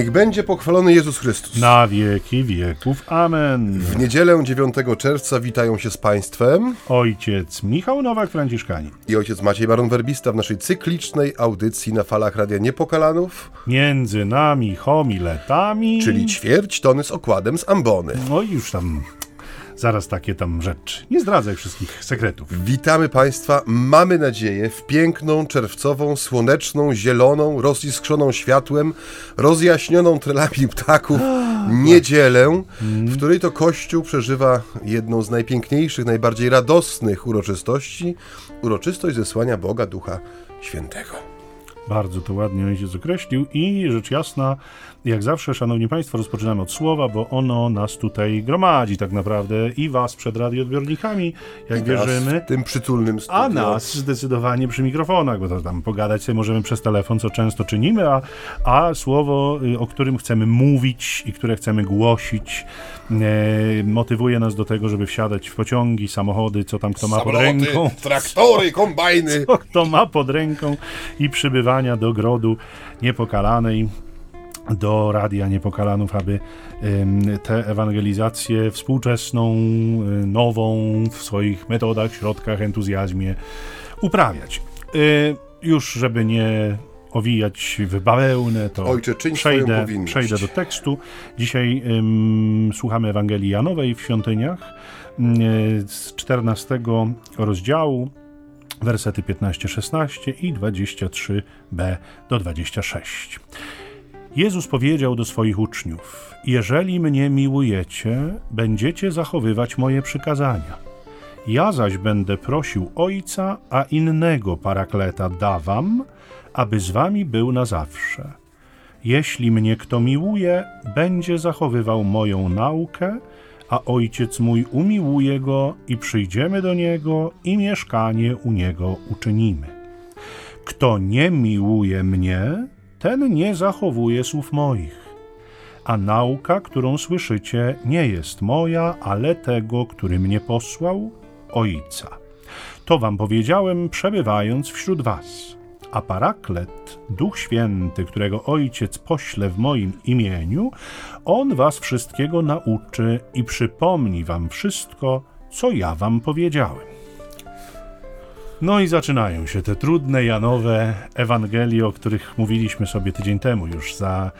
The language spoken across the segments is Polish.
Niech będzie pochwalony Jezus Chrystus. Na wieki wieków. Amen. W niedzielę 9 czerwca witają się z Państwem Ojciec Michał Nowak-Franciszkanin. i ojciec Maciej Baron-Werbista w naszej cyklicznej audycji na falach Radia Niepokalanów, Między nami homiletami. czyli ćwierć tony z okładem z ambony. No i już tam zaraz takie tam rzeczy. Nie zdradzaj wszystkich sekretów. Witamy Państwa, mamy nadzieję, w piękną, czerwcową, słoneczną, zieloną, roziskrzoną światłem, rozjaśnioną trelami ptaków niedzielę, w której to Kościół przeżywa jedną z najpiękniejszych, najbardziej radosnych uroczystości, uroczystość zesłania Boga Ducha Świętego. Bardzo to ładnie ojciec określił i rzecz jasna, jak zawsze, szanowni państwo, rozpoczynamy od słowa, bo ono nas tutaj gromadzi tak naprawdę i was przed radioodbiornikami, jak wierzymy. Nas w tym przytulnym. A nas zdecydowanie przy mikrofonach, bo to tam pogadać sobie możemy przez telefon, co często czynimy, a, a słowo, y, o którym chcemy mówić i które chcemy głosić, e, motywuje nas do tego, żeby wsiadać w pociągi, samochody, co tam kto ma pod ręką. traktory, kombajny. Co kto ma pod ręką i przybywania do grodu niepokalanej do Radia Niepokalanów, aby tę ewangelizację współczesną, nową w swoich metodach, środkach, entuzjazmie uprawiać. Y, już, żeby nie owijać w bawełnę, to Ojcze, przejdę, przejdę do tekstu. Dzisiaj ym, słuchamy Ewangelii Janowej w świątyniach y, z 14 rozdziału wersety 15-16 i 23b do 26. Jezus powiedział do swoich uczniów: Jeżeli mnie miłujecie, będziecie zachowywać moje przykazania. Ja zaś będę prosił Ojca, a innego parakleta dawam, aby z wami był na zawsze. Jeśli mnie kto miłuje, będzie zachowywał moją naukę, a Ojciec mój umiłuje go i przyjdziemy do niego i mieszkanie u niego uczynimy. Kto nie miłuje mnie, ten nie zachowuje słów moich. A nauka, którą słyszycie, nie jest moja, ale tego, który mnie posłał, Ojca. To wam powiedziałem, przebywając wśród was. A Paraklet, Duch Święty, którego Ojciec pośle w moim imieniu, On was wszystkiego nauczy i przypomni wam wszystko, co ja wam powiedziałem. No i zaczynają się te trudne Janowe Ewangelie, o których mówiliśmy sobie tydzień temu już, za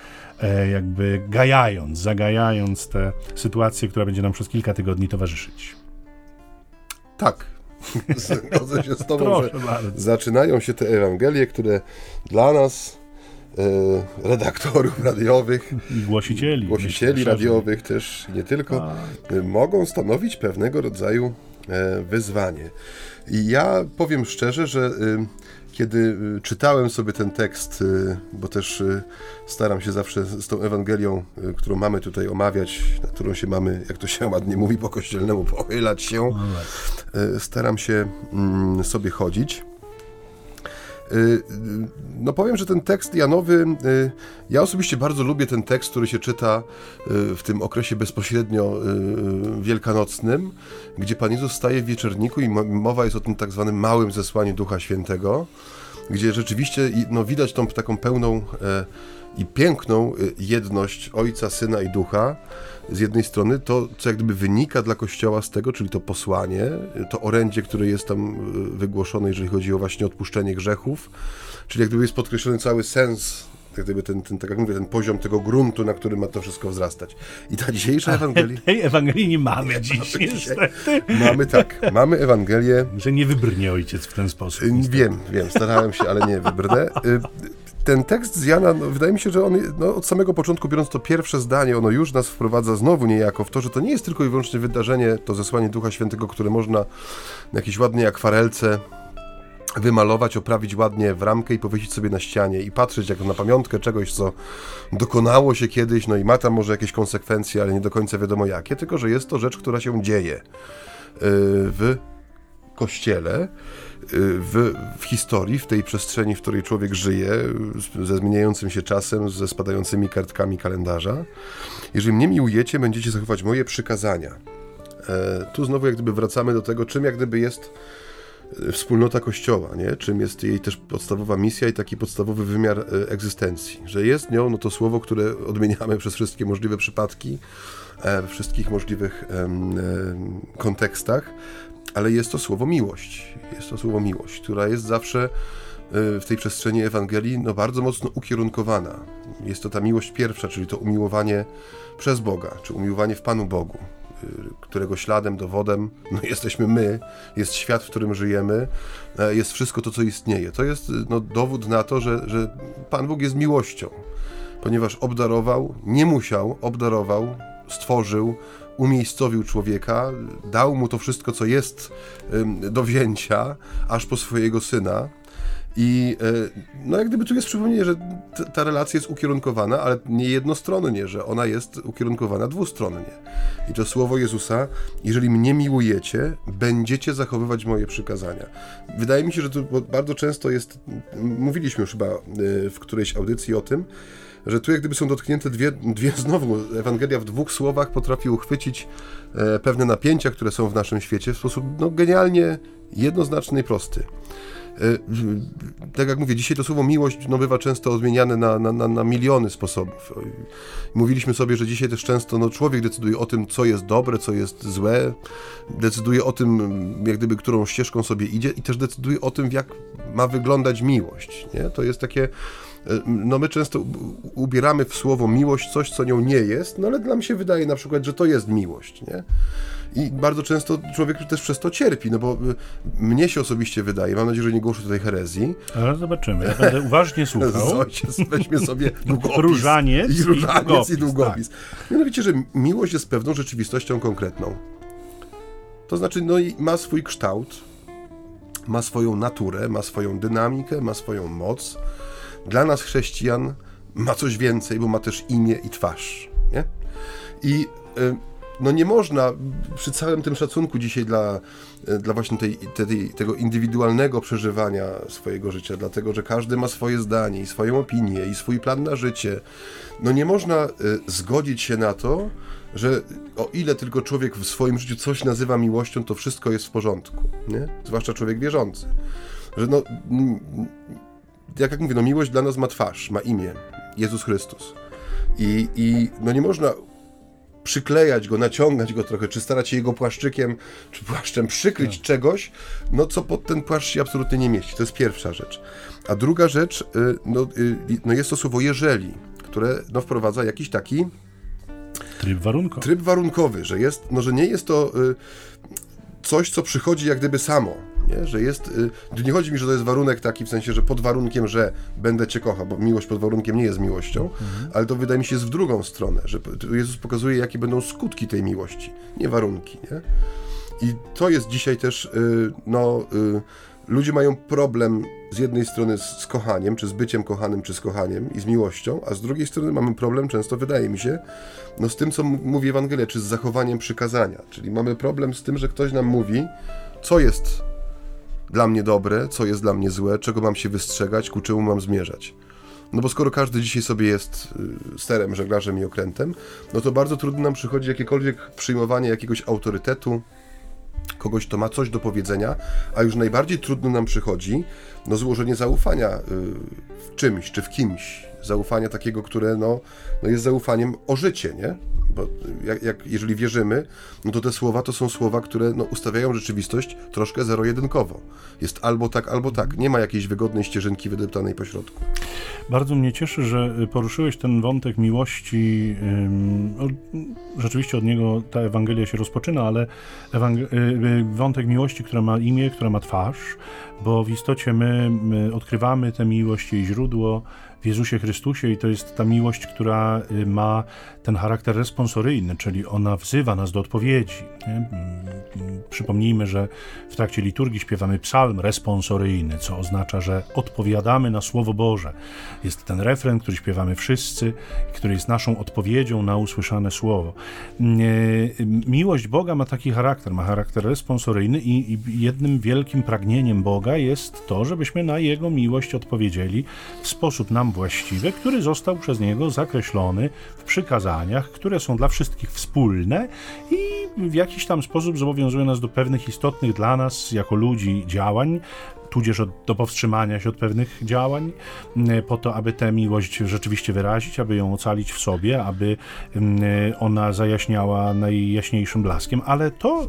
e, jakby gajając, zagajając tę sytuację, która będzie nam przez kilka tygodni towarzyszyć. Tak, zgodzę się z Tobą, Proszę że bardzo. zaczynają się te Ewangelie, które dla nas, e, redaktorów radiowych, I głosicieli. głosicieli radiowych też nie tylko, e, mogą stanowić pewnego rodzaju wyzwanie. I ja powiem szczerze, że e, kiedy e, czytałem sobie ten tekst, e, bo też e, staram się zawsze z tą Ewangelią, e, którą mamy tutaj omawiać, na którą się mamy, jak to się ładnie mówi po kościelnemu, pochylać się, e, staram się mm, sobie chodzić. Y, y, No powiem, że ten tekst Janowy, y, ja osobiście bardzo lubię ten tekst, który się czyta w tym okresie bezpośrednio wielkanocnym, gdzie Pan Jezus staje w wieczorniku i mo- mowa jest o tym tak zwanym małym zesłaniu Ducha Świętego, gdzie rzeczywiście no, widać tą taką pełną e, i piękną y, jedność Ojca, Syna i Ducha z jednej strony, to co jak gdyby wynika dla Kościoła z tego, czyli to posłanie, y, to orędzie, które jest tam y, wygłoszone, jeżeli chodzi o właśnie odpuszczenie grzechów, czyli jak gdyby jest podkreślony cały sens, jak gdyby ten, ten, tak jak mówię, ten poziom tego gruntu, na którym ma to wszystko wzrastać. I ta dzisiejsza Ewangelia... Tej Ewangelii nie mamy dziś, niestety. Mamy tak, mamy Ewangelię Że nie wybrnie ojciec w ten sposób. Y, Wiem, wiem, starałem się, ale nie wybrnę. Ten tekst z Jana, no, wydaje mi się, że on no, od samego początku, biorąc to pierwsze zdanie, ono już nas wprowadza znowu niejako w to, że to nie jest tylko i wyłącznie wydarzenie, to zesłanie Ducha Świętego, które można na jakiejś ładnej akwarelce wymalować, oprawić ładnie w ramkę i powiesić sobie na ścianie i patrzeć jako na pamiątkę czegoś, co dokonało się kiedyś, no i ma tam może jakieś konsekwencje, ale nie do końca wiadomo jakie, tylko że jest to rzecz, która się dzieje y, w kościele, y, w, w historii, w tej przestrzeni, w której człowiek żyje, ze zmieniającym się czasem, ze spadającymi kartkami kalendarza. Jeżeli mnie miłujecie, będziecie zachować moje przykazania. E, tu znowu jak gdyby wracamy do tego, czym jak gdyby jest wspólnota Kościoła, nie? czym jest jej też podstawowa misja i taki podstawowy wymiar e, egzystencji. Że jest nią no to słowo, które odmieniamy przez wszystkie możliwe przypadki, e, we wszystkich możliwych kontekstach, ale jest to słowo miłość. Jest to słowo miłość, która jest zawsze w tej przestrzeni Ewangelii no, bardzo mocno ukierunkowana. Jest to ta miłość pierwsza, czyli to umiłowanie przez Boga, czy umiłowanie w Panu Bogu. Y, którego śladem, dowodem no, jesteśmy my, jest świat, w którym żyjemy, e, jest wszystko to, co istnieje. To jest no, dowód na to, że, że Pan Bóg jest miłością, ponieważ obdarował, nie musiał, obdarował, stworzył, umiejscowił człowieka, dał mu to wszystko, co jest do wzięcia, aż po swojego syna i e, no jak gdyby tu jest przypomnienie, że ta relacja jest ukierunkowana, ale nie jednostronnie, że ona jest ukierunkowana dwustronnie. I to słowo Jezusa, jeżeli mnie miłujecie, będziecie zachowywać moje przykazania. Wydaje mi się, że to bardzo często jest, mówiliśmy już chyba e, w którejś audycji o tym, że tu jak gdyby są dotknięte dwie, dwie znowu, Ewangelia w dwóch słowach potrafi uchwycić e, pewne napięcia, które są w naszym świecie w sposób no, genialnie jednoznaczny i prosty. E, tak jak mówię, dzisiaj to słowo miłość no, bywa często odmieniane na, na, na, na miliony sposobów. Mówiliśmy sobie, że dzisiaj też często no, człowiek decyduje o tym, co jest dobre, co jest złe, decyduje o tym, jak gdyby, którą ścieżką sobie idzie i też decyduje o tym, jak ma wyglądać miłość. Nie? To jest takie no my często ubieramy w słowo miłość coś, co nią nie jest, no ale nam się wydaje na przykład, że to jest miłość, nie? I bardzo często człowiek też przez to cierpi, no bo y, mnie się osobiście wydaje, mam nadzieję, że nie głoszę tutaj herezji. Ale zobaczymy, ja będę uważnie słuchał. Ojciec, weźmy sobie długopis. Różaniec i, różaniec i długopis. I długopis. Tak. Mianowicie, że miłość jest pewną rzeczywistością konkretną. To znaczy, no i ma swój kształt, ma swoją naturę, ma swoją dynamikę, ma swoją moc. Dla nas chrześcijan ma coś więcej, bo ma też imię i twarz. Nie? I y, no nie można przy całym tym szacunku dzisiaj dla, e, dla właśnie tej, tej, tego indywidualnego przeżywania swojego życia, dlatego że każdy ma swoje zdanie i swoją opinię i swój plan na życie, no nie można y, zgodzić się na to, że o ile tylko człowiek w swoim życiu coś nazywa miłością, to wszystko jest w porządku, nie? Zwłaszcza człowiek wierzący. Że no, jak, jak mówię, no miłość dla nas ma twarz, ma imię, Jezus Chrystus. I, I no nie można przyklejać go, naciągać go trochę, czy starać się jego płaszczykiem, czy płaszczem przykryć tak. czegoś, no co pod ten płaszcz się absolutnie nie mieści. To jest pierwsza rzecz. A druga rzecz, y, no, y, no jest to słowo jeżeli, które no, wprowadza jakiś taki tryb warunkowy. Tryb warunkowy, że jest, no, że nie jest to y, coś, co przychodzi jak gdyby samo, nie? że jest, y, nie chodzi mi, że to jest warunek taki, w sensie, że pod warunkiem, że będę Cię kochał, bo miłość pod warunkiem nie jest miłością, mhm. ale to wydaje mi się jest w drugą stronę, że Jezus pokazuje, jakie będą skutki tej miłości, nie warunki, nie? I to jest dzisiaj też, y, no, y, ludzie mają problem z jednej strony z kochaniem, czy z byciem kochanym, czy z kochaniem i z miłością, a z drugiej strony mamy problem często, wydaje mi się, no z tym, co mówi Ewangelia, czy z zachowaniem przykazania. Czyli mamy problem z tym, że ktoś nam mówi, co jest dla mnie dobre, co jest dla mnie złe, czego mam się wystrzegać, ku czemu mam zmierzać. No bo skoro każdy dzisiaj sobie jest y, sterem, żeglarzem i okrętem, no to bardzo trudno nam przychodzi jakiekolwiek przyjmowanie jakiegoś autorytetu, kogoś, kto ma coś do powiedzenia, a już najbardziej trudno nam przychodzi no, złożenie zaufania y, w czymś czy w kimś. Zaufania takiego, które no, no jest zaufaniem o życie, nie? Bo jak, jak, jeżeli wierzymy, no to te słowa to są słowa, które no, ustawiają rzeczywistość troszkę zero-jedynkowo. Jest albo tak, albo tak. Nie ma jakiejś wygodnej ścieżynki wydeptanej po środku. Bardzo mnie cieszy, że poruszyłeś ten wątek miłości. Rzeczywiście od niego ta Ewangelia się rozpoczyna, ale y, y, wątek miłości, która ma imię, która ma twarz, bo w istocie my, my odkrywamy tę miłość, jej źródło w Jezusie Chrystusie i to jest ta miłość, która y, ma ten charakter responsoryjny, czyli ona wzywa nas do odpowiedzi. Nie? Mm, przypomnijmy, że w trakcie liturgii śpiewamy psalm responsoryjny, co oznacza, że odpowiadamy na Słowo Boże. Jest ten refren, który śpiewamy wszyscy, który jest naszą odpowiedzią na usłyszane Słowo. Mm, e, miłość Boga ma taki charakter, ma charakter responsoryjny i jednym wielkim pragnieniem Boga jest to, żebyśmy na Jego miłość odpowiedzieli w sposób nam właściwy, który został przez niego zakreślony w które są dla wszystkich wspólne i w jakiś tam sposób zobowiązują nas do pewnych istotnych dla nas jako ludzi działań, tudzież od, do powstrzymania się od pewnych działań, po to, aby tę miłość rzeczywiście wyrazić, aby ją ocalić w sobie, aby ona zajaśniała najjaśniejszym blaskiem. Ale to,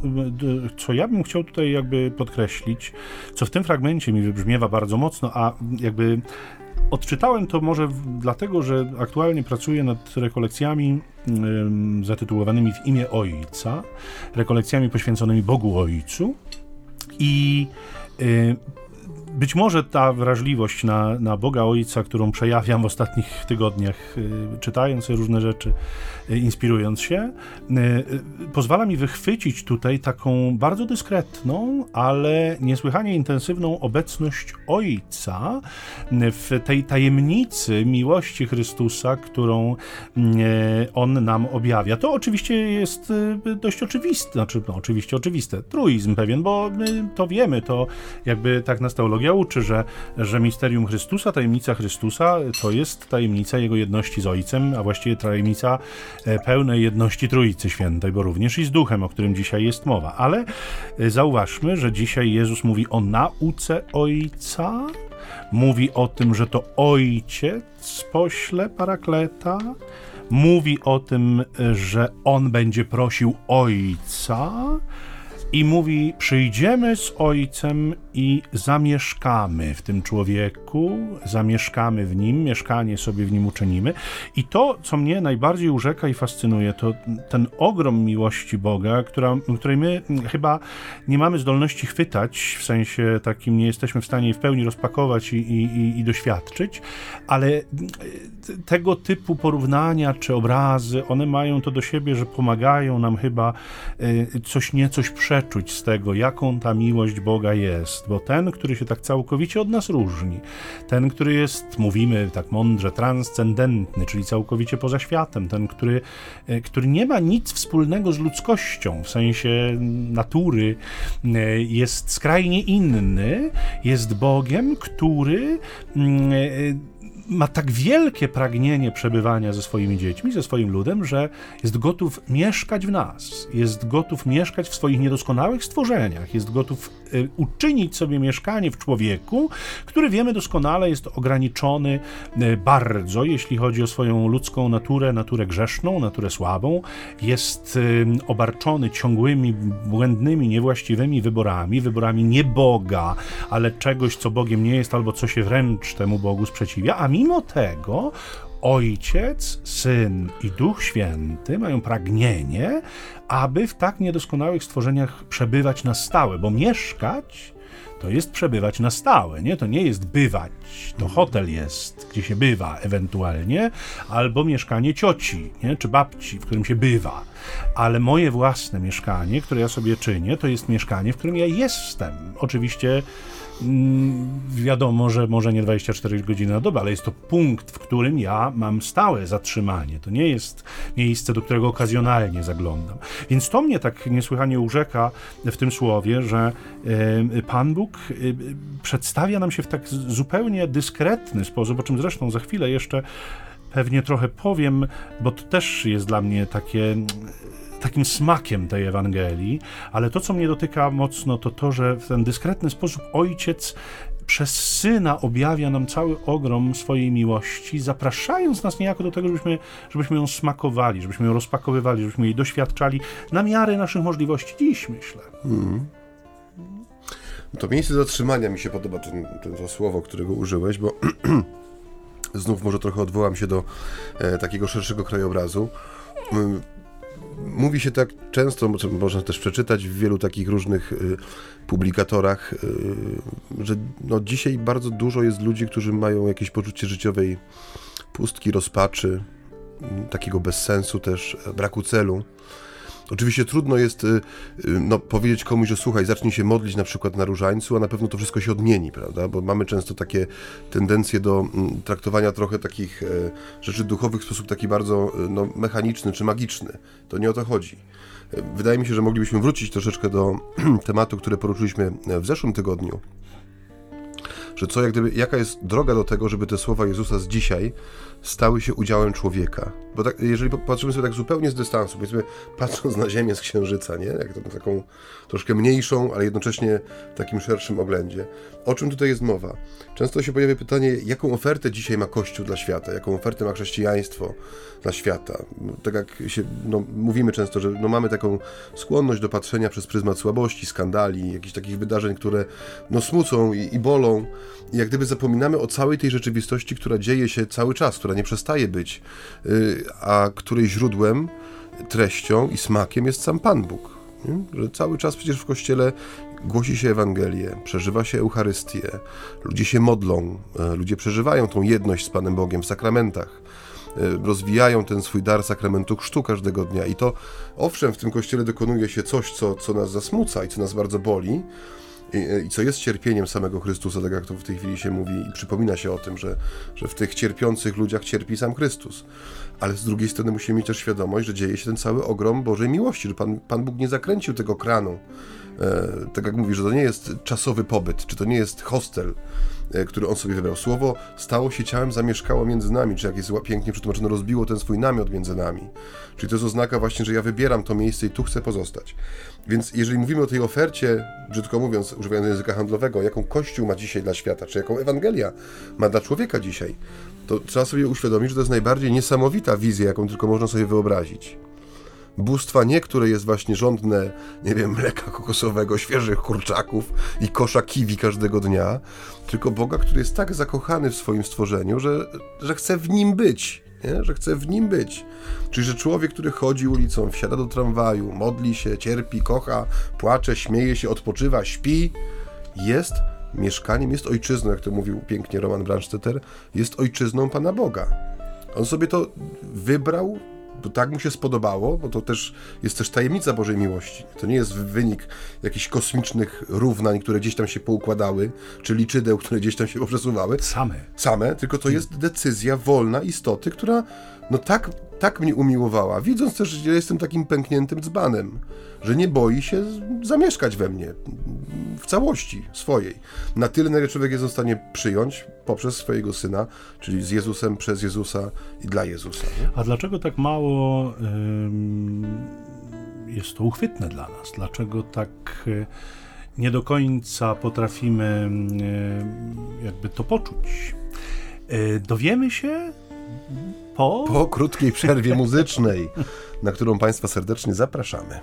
co ja bym chciał tutaj jakby podkreślić, co w tym fragmencie mi wybrzmiewa bardzo mocno, a jakby Odczytałem to może dlatego, że aktualnie pracuję nad rekolekcjami zatytułowanymi w imię Ojca, rekolekcjami poświęconymi Bogu Ojcu. I być może ta wrażliwość na, na Boga Ojca, którą przejawiam w ostatnich tygodniach, y, czytając różne rzeczy, inspirując się, y, pozwala mi wychwycić tutaj taką bardzo dyskretną, ale niesłychanie intensywną obecność Ojca w tej tajemnicy miłości Chrystusa, którą On nam objawia. To oczywiście jest dość oczywiste, znaczy no, oczywiście oczywiste, truizm pewien, bo my to wiemy, to jakby tak nas teologia uczy, że, że misterium Chrystusa, tajemnica Chrystusa to jest tajemnica Jego jedności z Ojcem, a właściwie tajemnica e, pełnej jedności Trójcy Świętej, bo również i z Duchem, o którym dzisiaj jest mowa. Ale e, zauważmy, że dzisiaj Jezus mówi o nauce Ojca, mówi o tym, że to Ojciec pośle Parakleta, mówi o tym, e, że On będzie prosił Ojca, i mówi: Przyjdziemy z Ojcem i zamieszkamy w tym człowieku, zamieszkamy w nim, mieszkanie sobie w nim uczynimy. I to, co mnie najbardziej urzeka i fascynuje, to ten ogrom miłości Boga, która, której my chyba nie mamy zdolności chwytać, w sensie takim nie jesteśmy w stanie jej w pełni rozpakować i, i, i doświadczyć, ale tego typu porównania czy obrazy, one mają to do siebie, że pomagają nam chyba y, coś niecoś przeczuć z tego, jaką ta miłość Boga jest, bo ten, który się tak całkowicie od nas różni, ten, który jest, mówimy tak mądrze, transcendentny, czyli całkowicie poza światem, ten, który, y, który nie ma nic wspólnego z ludzkością, w sensie natury, y, jest skrajnie inny, jest Bogiem, który ma tak wielkie pragnienie przebywania ze swoimi dziećmi, ze swoim ludem, że jest gotów mieszkać w nas, jest gotów mieszkać w swoich niedoskonałych stworzeniach, jest gotów uczynić sobie mieszkanie w człowieku, który wiemy doskonale jest ograniczony y, bardzo, jeśli chodzi o swoją ludzką naturę, naturę grzeszną, naturę słabą, jest y, obarczony ciągłymi, błędnymi, niewłaściwymi wyborami, wyborami nie Boga, ale czegoś, co Bogiem nie jest, albo co się wręcz temu Bogu sprzeciwia, a mimo tego Ojciec, Syn i Duch Święty mają pragnienie, aby w tak niedoskonałych stworzeniach przebywać na stałe, bo mieszkać to jest przebywać na stałe, nie? To nie jest bywać. To hotel jest, gdzie się bywa ewentualnie, albo mieszkanie cioci, nie? Czy babci, w którym się bywa. Ale moje własne mieszkanie, które ja sobie czynię, to jest mieszkanie, w którym ja jestem. Oczywiście wiadomo, że może nie 24 godziny na dobę, ale jest to punkt, w którym ja mam stałe zatrzymanie. To nie jest miejsce, do którego okazjonalnie zaglądam. Więc to mnie tak niesłychanie urzeka w tym słowie, że Pan Bóg przedstawia nam się w tak zupełnie dyskretny sposób, o czym zresztą za chwilę jeszcze pewnie trochę powiem, bo to też jest dla mnie takie takim smakiem tej Ewangelii, ale to, co mnie dotyka mocno, to to, że w ten dyskretny sposób ojciec przez syna objawia nam cały ogrom swojej miłości, zapraszając nas niejako do tego, żebyśmy, żebyśmy ją smakowali, żebyśmy ją rozpakowywali, żebyśmy jej doświadczali na miarę naszych możliwości dziś, myślę. Mm. To miejsce zatrzymania mi się podoba, ten, ten, to słowo, którego użyłeś, bo znów może trochę odwołam się do e, takiego szerszego krajobrazu. Mówi się tak często, można też przeczytać w wielu takich różnych y, publikatorach, y, że no, dzisiaj bardzo dużo jest ludzi, którzy mają jakieś poczucie życiowej pustki, rozpaczy, takiego bezsensu też, braku celu. Oczywiście trudno jest y, y, no, powiedzieć komuś, że słuchaj, zacznij się modlić na przykład na różańcu, a na pewno to wszystko się odmieni, prawda? Bo mamy często takie tendencje do mm, traktowania trochę takich e, rzeczy duchowych w sposób taki bardzo e, no, mechaniczny czy magiczny. To nie o to chodzi. E, wydaje mi się, że moglibyśmy wrócić troszeczkę do tematu, który poruszyliśmy w zeszłym tygodniu że co jak gdyby, jaka jest droga do tego, żeby te słowa Jezusa z dzisiaj stały się udziałem człowieka. Bo tak, jeżeli patrzymy sobie tak zupełnie z dystansu, powiedzmy, patrząc na Ziemię z Księżyca, nie? Jak to, taką troszkę mniejszą, ale jednocześnie w takim szerszym oględzie. O czym tutaj jest mowa? Często się pojawia pytanie, jaką ofertę dzisiaj ma Kościół dla świata, jaką ofertę ma chrześcijaństwo dla świata. Tak jak się, no, mówimy często, że no, mamy taką skłonność do patrzenia przez pryzmat słabości, skandali, jakichś takich wydarzeń, które no, smucą i, i bolą. I jak gdyby zapominamy o całej tej rzeczywistości, która dzieje się cały czas, która nie przestaje być, yy, a której źródłem, treścią i smakiem jest sam Pan Bóg. Że cały czas przecież w kościele głosi się Ewangelię, przeżywa się Eucharystię, ludzie się modlą, e, ludzie przeżywają tą jedność z Panem Bogiem w sakramentach e, rozwijają ten swój dar sakramentu chrztu każdego dnia. I to owszem, w tym kościele dokonuje się coś, co, co nas zasmuca i co nas bardzo boli, i, i, co jest cierpieniem samego Chrystusa, tak jak to w tej chwili się mówi, i przypomina się o tym, że, że w tych cierpiących ludziach cierpi sam Chrystus. Ale z drugiej strony musimy mieć też świadomość, że dzieje się ten cały ogrom Bożej miłości, że Pan, Pan Bóg nie zakręcił tego kranu. E, tak jak mówi, że to nie jest czasowy pobyt, czy to nie jest hostel, e, który on sobie wybrał. Słowo stało się ciałem, zamieszkało między nami, czy jak jest pięknie przetłumaczone, rozbiło ten swój namiot między nami. Czyli to jest oznaka właśnie, że ja wybieram to miejsce i tu chcę pozostać. Więc jeżeli mówimy o tej ofercie, brzydko mówiąc, używając języka handlowego, jaką Kościół ma dzisiaj dla świata, czy jaką Ewangelia ma dla człowieka dzisiaj, to trzeba sobie uświadomić, że to jest najbardziej niesamowita wizja, jaką tylko można sobie wyobrazić. Bóstwa nie, które jest właśnie żądne, nie wiem, mleka kokosowego, świeżych kurczaków i kosza kiwi każdego dnia, tylko Boga, który jest tak zakochany w swoim stworzeniu, że, że chce w nim być nie? że chce w nim być. Czyli, że człowiek, który chodzi ulicą, wsiada do tramwaju, modli się, cierpi, kocha, płacze, śmieje się, odpoczywa, śpi, jest mieszkaniem, jest ojczyzną, jak to mówił pięknie Roman Brandstetter, jest ojczyzną Pana Boga. On sobie to wybrał, bo tak mu się spodobało, bo to też jest też tajemnica Bożej miłości. To nie jest wynik jakichś kosmicznych równań, które gdzieś tam się poukładały, czy liczydeł, które gdzieś tam się poprzesuwały. Same. Same, tylko to jest decyzja wolna istoty, która no tak, tak mnie umiłowała, widząc też, że jestem takim pękniętym dzbanem, że nie boi się zamieszkać we mnie w całości swojej. Na tyle, na ile człowiek jest w stanie przyjąć poprzez swojego Syna, czyli z Jezusem, przez Jezusa i dla Jezusa. Nie? A dlaczego tak mało jest to uchwytne dla nas? Dlaczego tak e, nie do końca potrafimy jakby to poczuć? E, dowiemy się po... Po krótkiej przerwie muzycznej, na którą Państwa serdecznie zapraszamy.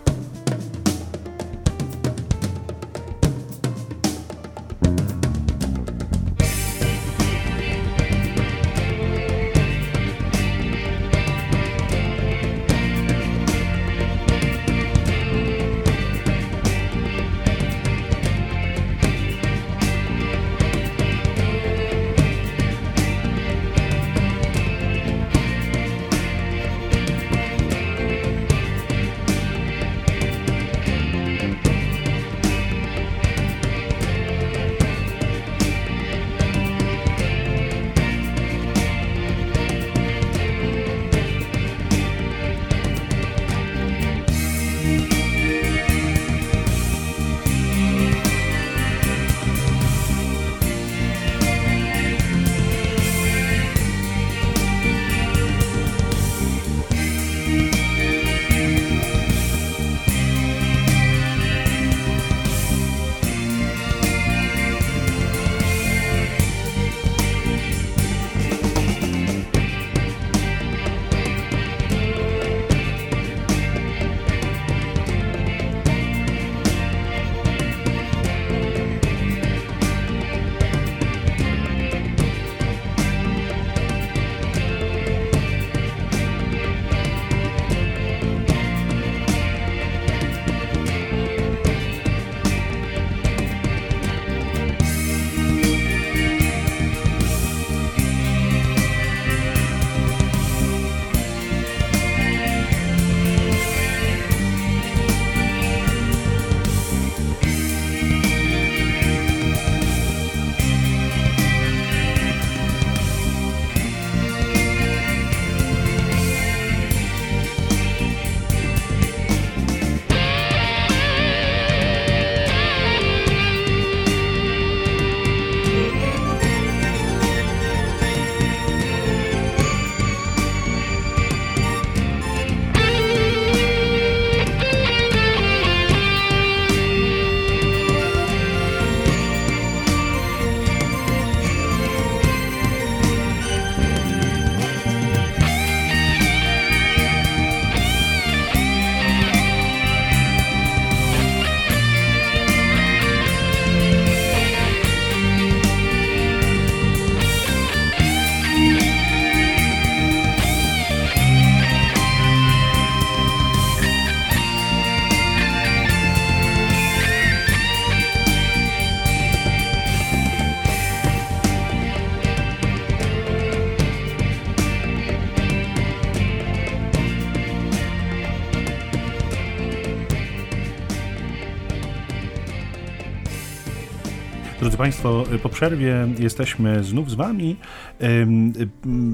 Państwo, po przerwie jesteśmy znów z Wami.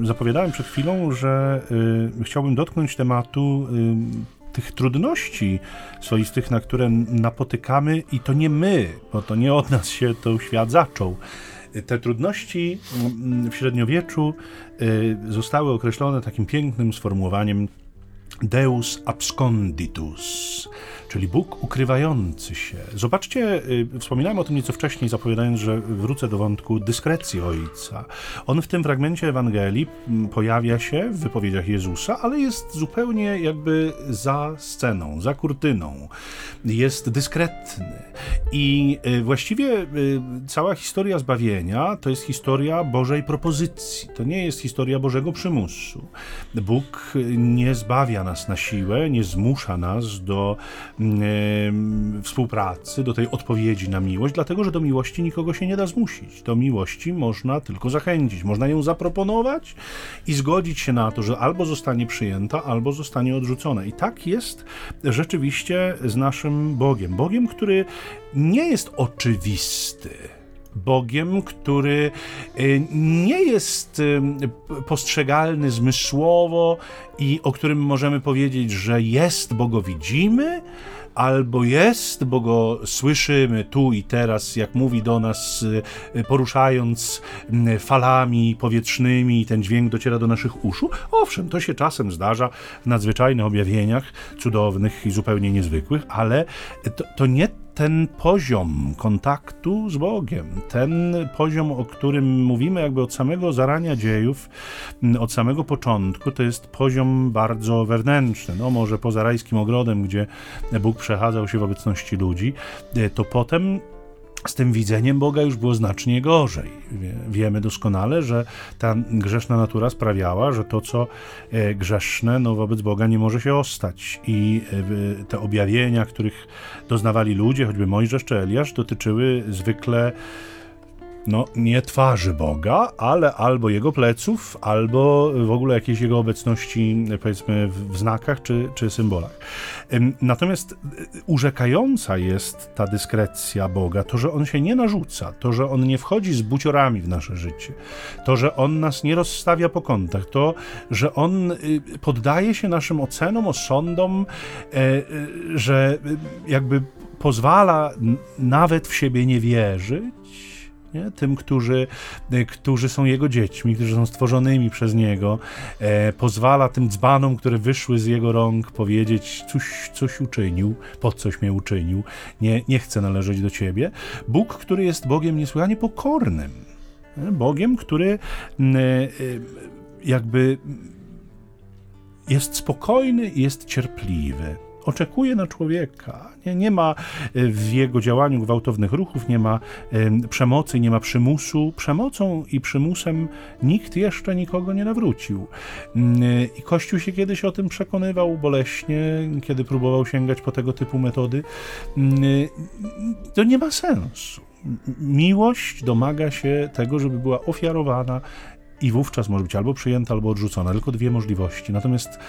Zapowiadałem przed chwilą, że chciałbym dotknąć tematu tych trudności swoistych, na które napotykamy i to nie my, bo to nie od nas się to świat zaczął. Te trudności w średniowieczu zostały określone takim pięknym sformułowaniem Deus absconditus, czyli Bóg ukrywający się. Zobaczcie, y, wspominałem o tym nieco wcześniej, zapowiadając, że wrócę do wątku dyskrecji Ojca. On w tym fragmencie Ewangelii mm, pojawia się w wypowiedziach Jezusa, ale jest zupełnie jakby za sceną, za kurtyną. Jest dyskretny. I y, właściwie y, cała historia zbawienia to jest historia Bożej propozycji. To nie jest historia Bożego przymusu. Bóg nie zbawia nas na siłę, nie zmusza nas do współpracy, do tej odpowiedzi na miłość, dlatego że do miłości nikogo się nie da zmusić. Do miłości można tylko zachęcić, można ją zaproponować i zgodzić się na to, że albo zostanie przyjęta, albo zostanie odrzucona. I tak jest rzeczywiście z naszym Bogiem. Bogiem, który nie jest oczywisty. Bogiem, który y, nie jest y, postrzegalny zmysłowo i o którym możemy powiedzieć, że jest, bo go widzimy, albo jest, bo go słyszymy tu i teraz, jak mówi do nas, y, poruszając falami powietrznymi, i ten dźwięk dociera do naszych uszu. Owszem, to się czasem zdarza w nadzwyczajnych objawieniach, cudownych i zupełnie niezwykłych, ale to, to nie ten poziom kontaktu z Bogiem, ten poziom, o którym mówimy jakby od samego zarania dziejów, od samego początku, to jest poziom bardzo wewnętrzny. No może poza rajskim ogrodem, gdzie Bóg przechadzał się w obecności ludzi, to potem z tym widzeniem Boga już było znacznie gorzej. Wiemy doskonale, że ta grzeszna natura sprawiała, że to, co e, grzeszne, no wobec Boga nie może się ostać. I e, te objawienia, których doznawali ludzie, choćby Mojżesz czy Eliasz, dotyczyły zwykle no, nie twarzy Boga, ale albo jego pleców, albo w ogóle jakiejś jego obecności, powiedzmy, w znakach czy, czy symbolach. Natomiast e, urzekająca jest ta dyskrecja Boga, to, że on się nie narzuca, to, że on nie wchodzi z buciorami w nasze życie, to, że on nas nie rozstawia po kątach, to, że on y, poddaje się naszym ocenom, osądom, e, e, że jakby pozwala nawet w siebie nie wierzyć, nie? tym, którzy, e, którzy są jego dziećmi, którzy są stworzonymi przez niego, e, pozwala tym dzbanom, które wyszły z jego rąk, powiedzieć, coś, coś uczynił, po coś mnie uczynił, nie, nie chcę należeć do ciebie. Bóg, który jest Bogiem niesłychanie pokornym? Bogiem, który e, e, jakby jest spokojny jest cierpliwy oczekuje na człowieka. Nie, nie ma e, w jego działaniu gwałtownych ruchów, nie ma przemocy, nie ma przymusu. Przemocą i przymusem nikt jeszcze nikogo nie nawrócił. Y, I Kościół się kiedyś o tym przekonywał boleśnie, kiedy próbował sięgać po tego typu metody. Y, to nie ma sensu. Miłość domaga się tego, żeby była ofiarowana i wówczas może być albo przyjęta, albo odrzucona. Tylko dwie możliwości. Natomiast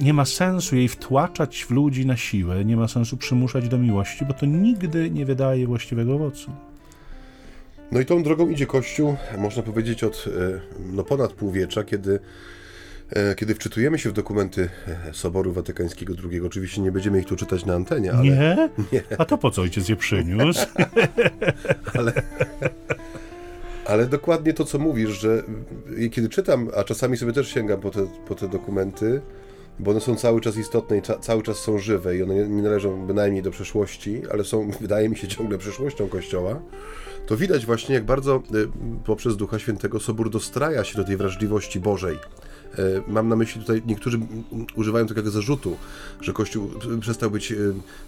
nie ma sensu jej wtłaczać w ludzi na siłę, nie ma sensu przymuszać do miłości, bo to nigdy nie wydaje właściwego owocu. No i tą drogą idzie Kościół, można powiedzieć, od e, no, ponad półwiecza, kiedy, e, kiedy wczytujemy się w dokumenty e, Soboru Watykańskiego II. Oczywiście nie będziemy ich tu czytać na antenie, ale... Nie? nie. A to po co ojciec je przyniósł? ale... Ale dokładnie to, co mówisz, że kiedy czytam, a czasami sobie też sięgam po te, po te dokumenty, bo one są cały czas istotne i cały czas są żywe i one nie, nie należą bynajmniej do przeszłości, ale są, wydaje mi się, ciągle przyszłością Kościoła, to widać właśnie, jak bardzo y, poprzez Ducha Świętego Sobór dostraja się do tej wrażliwości Bożej mam na myśli tutaj, niektórzy używają takiego zarzutu, że Kościół przestał być e,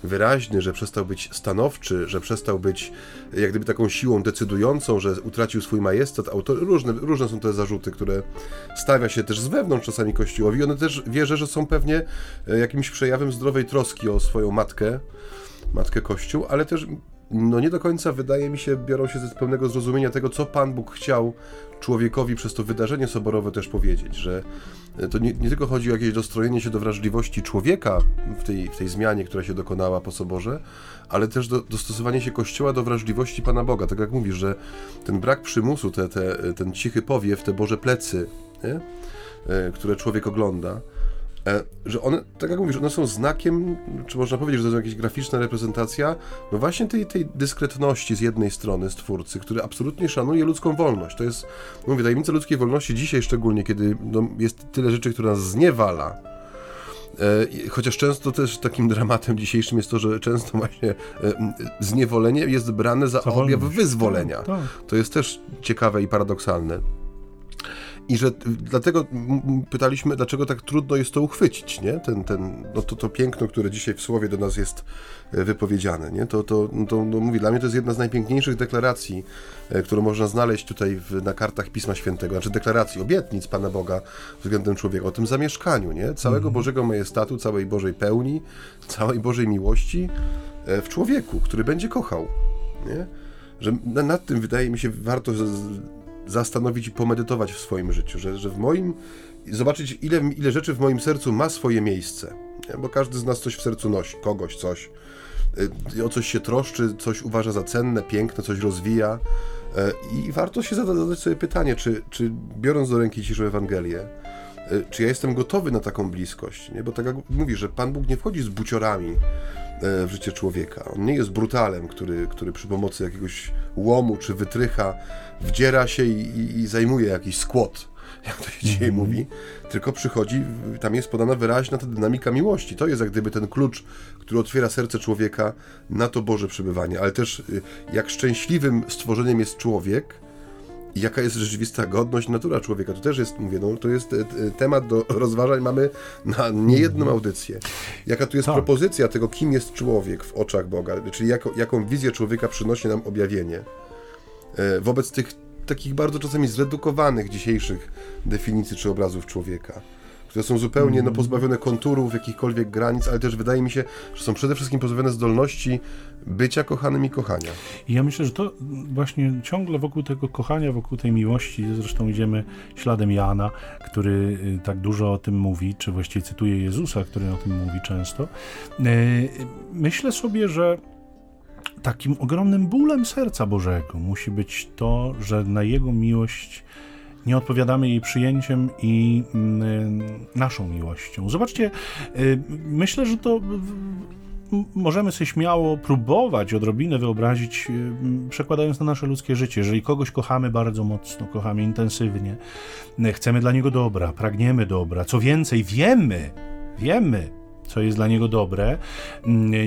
wyraźny, że przestał być stanowczy, że przestał być jak gdyby taką siłą decydującą, że utracił swój majestat. Autor... Różne, różne są te zarzuty, które stawia się też z wewnątrz czasami Kościołowi. One też wierzę, że są pewnie e, jakimś przejawem zdrowej troski o swoją matkę, matkę Kościół, ale też no nie do końca wydaje mi się, biorą się z pełnego zrozumienia tego, co Pan Bóg chciał człowiekowi przez to wydarzenie soborowe też powiedzieć, że to nie, nie tylko chodzi o jakieś dostrojenie się do wrażliwości człowieka w tej, w tej zmianie, która się dokonała po soborze, ale też do, dostosowanie się Kościoła do wrażliwości Pana Boga. Tak jak mówisz, że ten brak przymusu, te, te, ten cichy powiew, te Boże plecy, nie? E, które człowiek ogląda, E, że one, tak jak mówisz, one są znakiem, czy można powiedzieć, że to jest jakaś graficzna reprezentacja, no właśnie tej, tej dyskretności z jednej strony stwórcy, który absolutnie szanuje ludzką wolność. To jest, no mówię, tajemnica ludzkiej wolności dzisiaj szczególnie, kiedy no, jest tyle rzeczy, które nas zniewala, e, Chociaż często też takim dramatem dzisiejszym jest to, że często właśnie e, zniewolenie jest brane za objaw wyzwolenia. Tak, tak. To jest też ciekawe i paradoksalne. I że dlatego pytaliśmy, dlaczego tak trudno jest to uchwycić, nie? Ten, ten, no to, to piękno, które dzisiaj w słowie do nas jest e, wypowiedziane, nie? To, to, to no mówię, dla mnie to jest jedna z najpiękniejszych deklaracji, e, którą można znaleźć tutaj w, na kartach Pisma Świętego, znaczy deklaracji, obietnic Pana Boga względem człowieka, o tym zamieszkaniu, nie? Całego mhm. Bożego majestatu, całej Bożej pełni, całej Bożej miłości e, w człowieku, który będzie kochał, nie? Że nad tym wydaje mi się warto zastanowić i pomedytować w swoim życiu, że, że w moim, zobaczyć ile, ile rzeczy w moim sercu ma swoje miejsce, nie? bo każdy z nas coś w sercu nosi, kogoś coś, y, o coś się troszczy, coś uważa za cenne, piękne, coś rozwija y, i warto się zadać sobie pytanie, czy, czy biorąc do ręki dzisiejszą Ewangelię, y, czy ja jestem gotowy na taką bliskość, nie? bo tak jak mówisz, że Pan Bóg nie wchodzi z buciorami, w życie człowieka. On nie jest brutalem, który, który przy pomocy jakiegoś łomu czy wytrycha wdziera się i, i, i zajmuje jakiś skłot, jak to się dzisiaj mm -hmm. mówi, tylko przychodzi, tam jest podana wyraźna ta dynamika miłości. To jest jak gdyby ten klucz, który otwiera serce człowieka na to Boże przebywanie, ale też y, jak szczęśliwym stworzeniem jest człowiek, i jaka jest rzeczywista godność, natura człowieka. To też jest, mówię, no, to jest e, temat do rozważań, mamy na niejedną mhm. audycję. Jaka tu jest tak. propozycja tego, kim jest człowiek w oczach Boga, czyli jako, jaką wizję człowieka przynosi nam objawienie. E, wobec tych takich bardzo czasami zredukowanych dzisiejszych definicji czy obrazów człowieka które są zupełnie no, mhm. pozbawione konturów, jakichkolwiek granic, ale też wydaje mi się, że są przede wszystkim pozbawione zdolności bycia kochanym i kochania. I ja myślę, że to właśnie ciągle wokół tego kochania, wokół tej miłości, zresztą idziemy śladem Jana, który y, tak dużo o tym mówi, czy właściwie cytuje Jezusa, który o tym mówi często. Y, myślę sobie, że takim ogromnym bólem serca Bożego musi być to, że na Jego miłość nie odpowiadamy jej przyjęciem i mm, naszą miłością. Zobaczcie, y, myślę, że to możemy sobie śmiało próbować odrobinę wyobrazić, y, przekładając na nasze ludzkie życie. Jeżeli kogoś kochamy bardzo mocno, kochamy intensywnie, chcemy dla niego dobra, pragniemy dobra, co więcej, wiemy, wiemy, co jest dla niego dobre,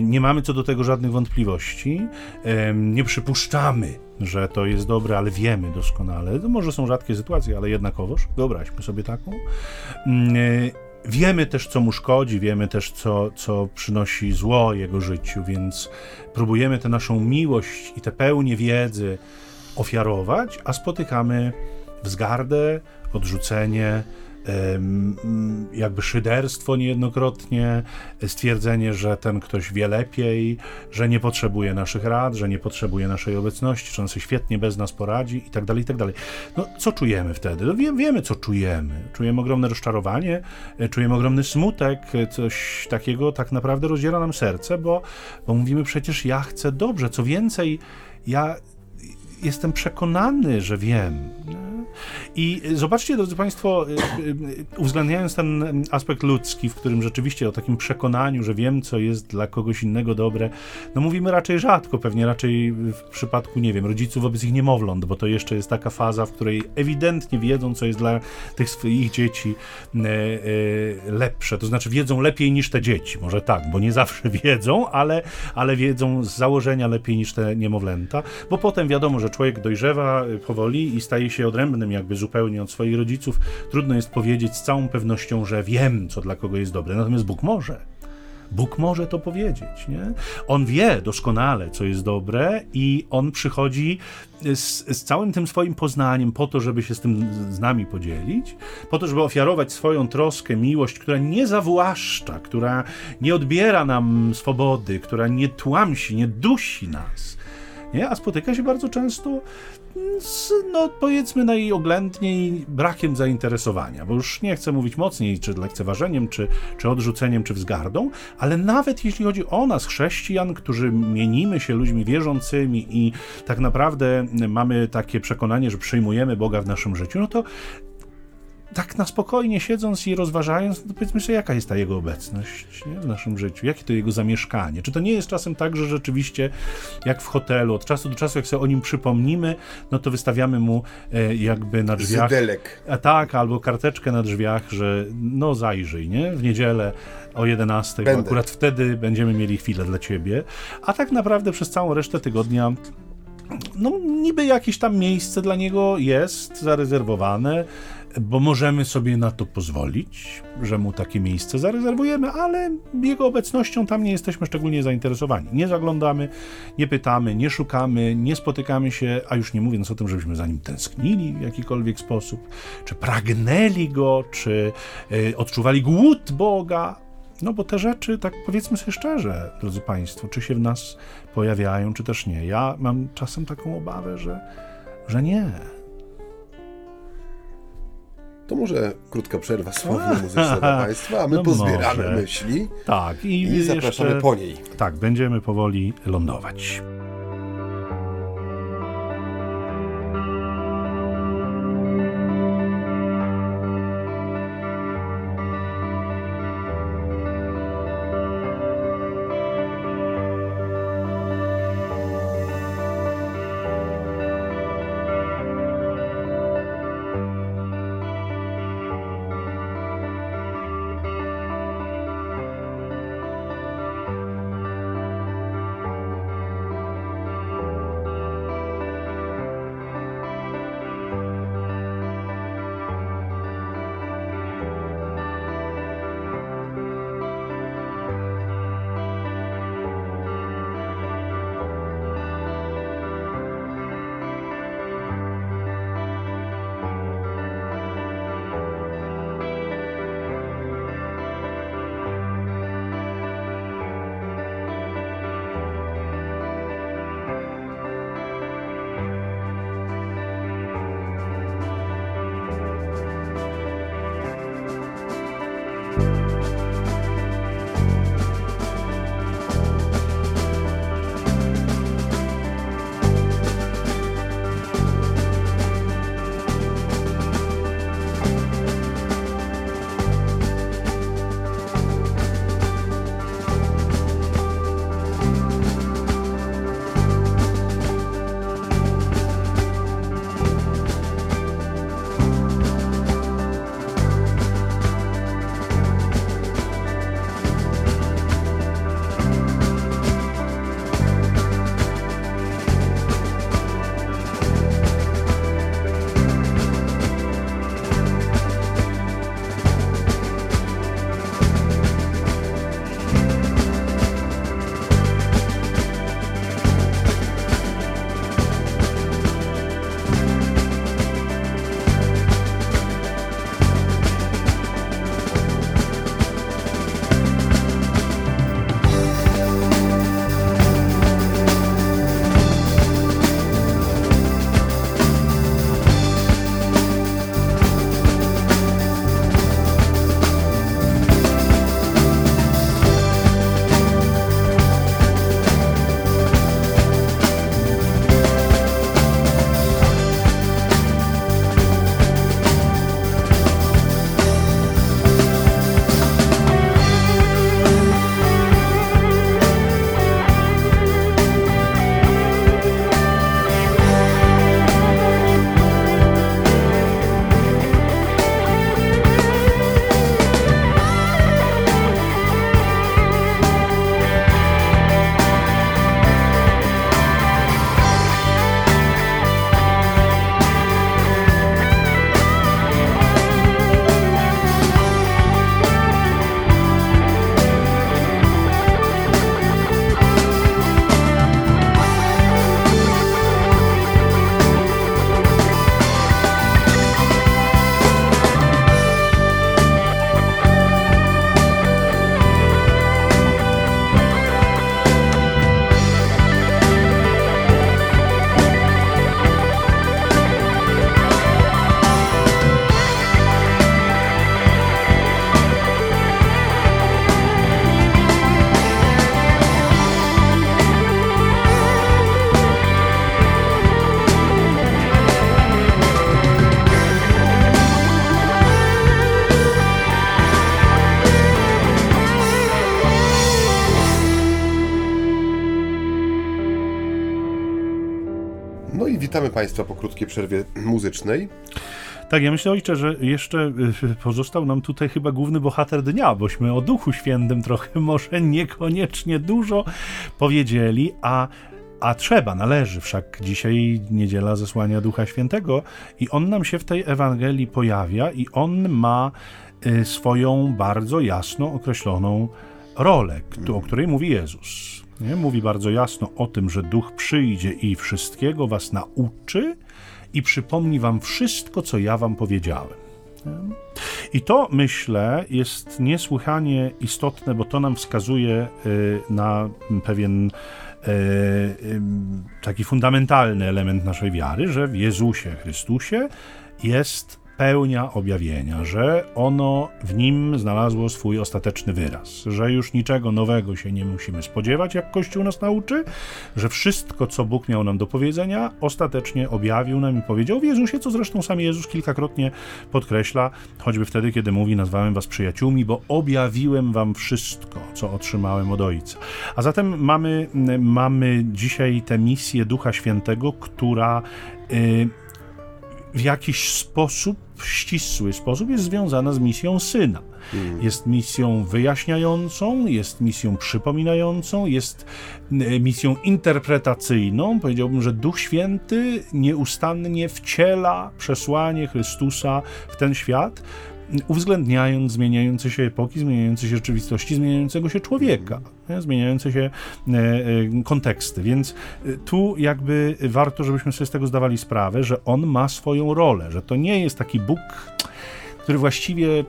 nie mamy co do tego żadnych wątpliwości, nie przypuszczamy, że to jest dobre, ale wiemy doskonale. To może są rzadkie sytuacje, ale jednakowoż, wyobraźmy sobie taką. Wiemy też, co mu szkodzi, wiemy też, co, co przynosi zło jego życiu, więc próbujemy tę naszą miłość i tę pełnię wiedzy ofiarować, a spotykamy wzgardę, odrzucenie, jakby szyderstwo niejednokrotnie, stwierdzenie, że ten ktoś wie lepiej, że nie potrzebuje naszych rad, że nie potrzebuje naszej obecności, że on sobie świetnie bez nas poradzi i tak dalej, i tak. No, co czujemy wtedy? No, wie, wiemy, co czujemy. Czujemy ogromne rozczarowanie, e, czujemy ogromny smutek, e, coś takiego tak naprawdę rozdziela nam serce, bo, bo mówimy przecież ja chcę dobrze, co więcej, ja jestem przekonany, że wiem. I zobaczcie, drodzy Państwo, y, y, uwzględniając ten aspekt ludzki, w którym rzeczywiście o takim przekonaniu, że wiem, co jest dla kogoś innego dobre, no mówimy raczej rzadko, pewnie raczej w przypadku, nie wiem, rodziców wobec ich niemowląt, bo to jeszcze jest taka faza, w której ewidentnie wiedzą, co jest dla tych swoich dzieci lepsze, to znaczy wiedzą lepiej niż te dzieci, może tak, bo nie zawsze wiedzą, ale, ale wiedzą z założenia lepiej niż te niemowlęta, bo potem wiadomo, że człowiek dojrzewa powoli i staje się odrębnym jakby zupełnie od swoich rodziców. Trudno jest powiedzieć z całą pewnością, że wiem, co dla kogo jest dobre. Natomiast Bóg może. Bóg może to powiedzieć, nie? On wie doskonale, co jest dobre i on przychodzi z, z, całym tym swoim poznaniem po to, żeby się z tym z nami podzielić, po to, żeby ofiarować swoją troskę, miłość, która nie zawłaszcza, która nie odbiera nam swobody, która nie tłamsi, nie dusi nas, nie? a spotyka się bardzo często z, no powiedzmy najoględniej brakiem zainteresowania, bo już nie chcę mówić mocniej, czy lekceważeniem, czy, czy odrzuceniem, czy wzgardą, ale nawet jeśli chodzi o nas, chrześcijan, którzy mienimy się ludźmi wierzącymi i tak naprawdę mamy takie przekonanie, że przyjmujemy Boga w naszym życiu, no to tak na spokojnie siedząc i rozważając, no powiedzmy sobie, jaka jest ta jego obecność nie, w naszym życiu, jakie to jego zamieszkanie. Czy to nie jest czasem tak, że rzeczywiście, jak w hotelu, od czasu do czasu, jak sobie o nim przypomnimy, no to wystawiamy mu e, jakby na drzwiach. Zydelek. A tak, albo karteczkę na drzwiach, że no zajrzyj, nie? W niedzielę o 11, bo akurat wtedy będziemy mieli chwilę dla ciebie. A tak naprawdę przez całą resztę tygodnia no niby jakieś tam miejsce dla niego jest zarezerwowane, bo możemy sobie na to pozwolić, że mu takie miejsce zarezerwujemy, ale jego obecnością tam nie jesteśmy szczególnie zainteresowani. Nie zaglądamy, nie pytamy, nie szukamy, nie spotykamy się, a już nie mówiąc o tym, żebyśmy za nim tęsknili w jakikolwiek sposób, czy pragnęli go, czy y, odczuwali głód Boga. No bo te rzeczy, tak powiedzmy sobie szczerze, drodzy Państwo, czy się w nas pojawiają, czy też nie. Ja mam czasem taką obawę, że, że nie to może krótka przerwa słowno-muzyczna dla Państwa, a my no pozbieramy może. myśli tak, i, i zapraszamy jeszcze, po niej. Tak, będziemy powoli lądować. Witamy Państwa po krótkiej przerwie muzycznej. Tak, ja myślę, ojcze, że jeszcze y, pozostał nam tutaj chyba główny bohater dnia, bośmy o Duchu Świętym trochę może niekoniecznie dużo powiedzieli, a a trzeba, należy, wszak dzisiaj niedziela zesłania Ducha Świętego i on nam się w tej Ewangelii pojawia i on ma y, swoją bardzo jasno określoną rolę, o której mówi Jezus. Nie? Mówi bardzo jasno o tym, że Duch przyjdzie i wszystkiego was nauczy i przypomni wam wszystko, co ja wam powiedziałem. I to, myślę, jest niesłychanie istotne, bo to nam wskazuje y, na pewien y, y, taki fundamentalny element naszej wiary, że w Jezusie Chrystusie jest pełnia objawienia, że ono w nim znalazło swój ostateczny wyraz, że już niczego nowego się nie musimy spodziewać, jak Kościół nas nauczy, że wszystko, co Bóg miał nam do powiedzenia, ostatecznie objawił nam i powiedział w Jezusie, co zresztą sam Jezus kilkakrotnie podkreśla, choćby wtedy, kiedy mówi, nazwałem was przyjaciółmi, bo objawiłem wam wszystko, co otrzymałem od Ojca. A zatem mamy, mamy dzisiaj tę misję Ducha Świętego, która y, w jakiś sposób, ścisły sposób jest związana z misją syna. Hmm. Jest misją wyjaśniającą, jest misją przypominającą, jest e, misją interpretacyjną. Powiedziałbym, że Duch Święty nieustannie wciela przesłanie Chrystusa w ten świat, uwzględniając zmieniające się epoki, zmieniające się rzeczywistości, zmieniającego się człowieka, nie? zmieniające się e, e, konteksty. Więc e, tu jakby warto, żebyśmy sobie z tego zdawali sprawę, że on ma swoją rolę, że to nie jest taki Bóg, który właściwie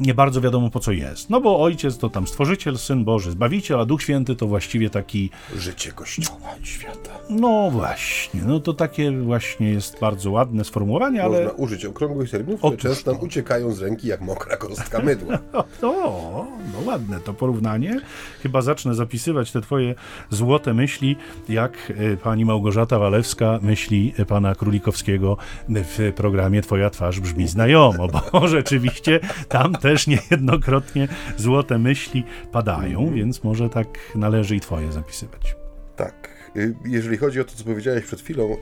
nie bardzo wiadomo po co jest. No bo ojciec to tam stworzyciel, syn Boży, zbawiciel, a Duch Święty to właściwie taki. Życie Kościoła i świata. No właśnie, no to takie właśnie jest bardzo ładne sformułowanie, ale. Można użyć okrągłych terminów, które często nam uciekają z ręki jak mokra kostka mydła. no, no ładne to porównanie. Chyba zacznę zapisywać te twoje złote myśli, jak e, pani Małgorzata Walewska myśli pana Królikowskiego w programie Twoja twarz brzmi znajomo, bo rzeczywiście tam też niejednokrotnie złote myśli padają, mm. więc może tak należy i twoje zapisywać. Tak. Y, jeżeli chodzi o to, co powiedziałeś przed chwilą, y,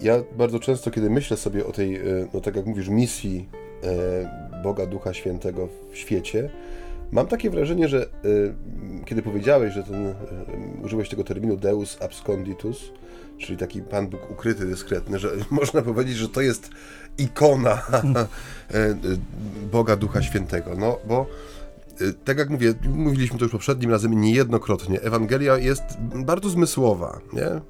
ja bardzo często, kiedy myślę sobie o tej, y, no tak jak mówisz, misji Boga Ducha Świętego w świecie, mam takie wrażenie, że kiedy powiedziałeś, że ten, użyłeś tego terminu Deus absconditus, czyli taki Pan Bóg ukryty, dyskretny, że można powiedzieć, że to jest ikona e, Boga Ducha Świętego. No, bo e, tak jak mówię, mówiliśmy to już poprzednim razem niejednokrotnie, Ewangelia jest bardzo zmysłowa, nie?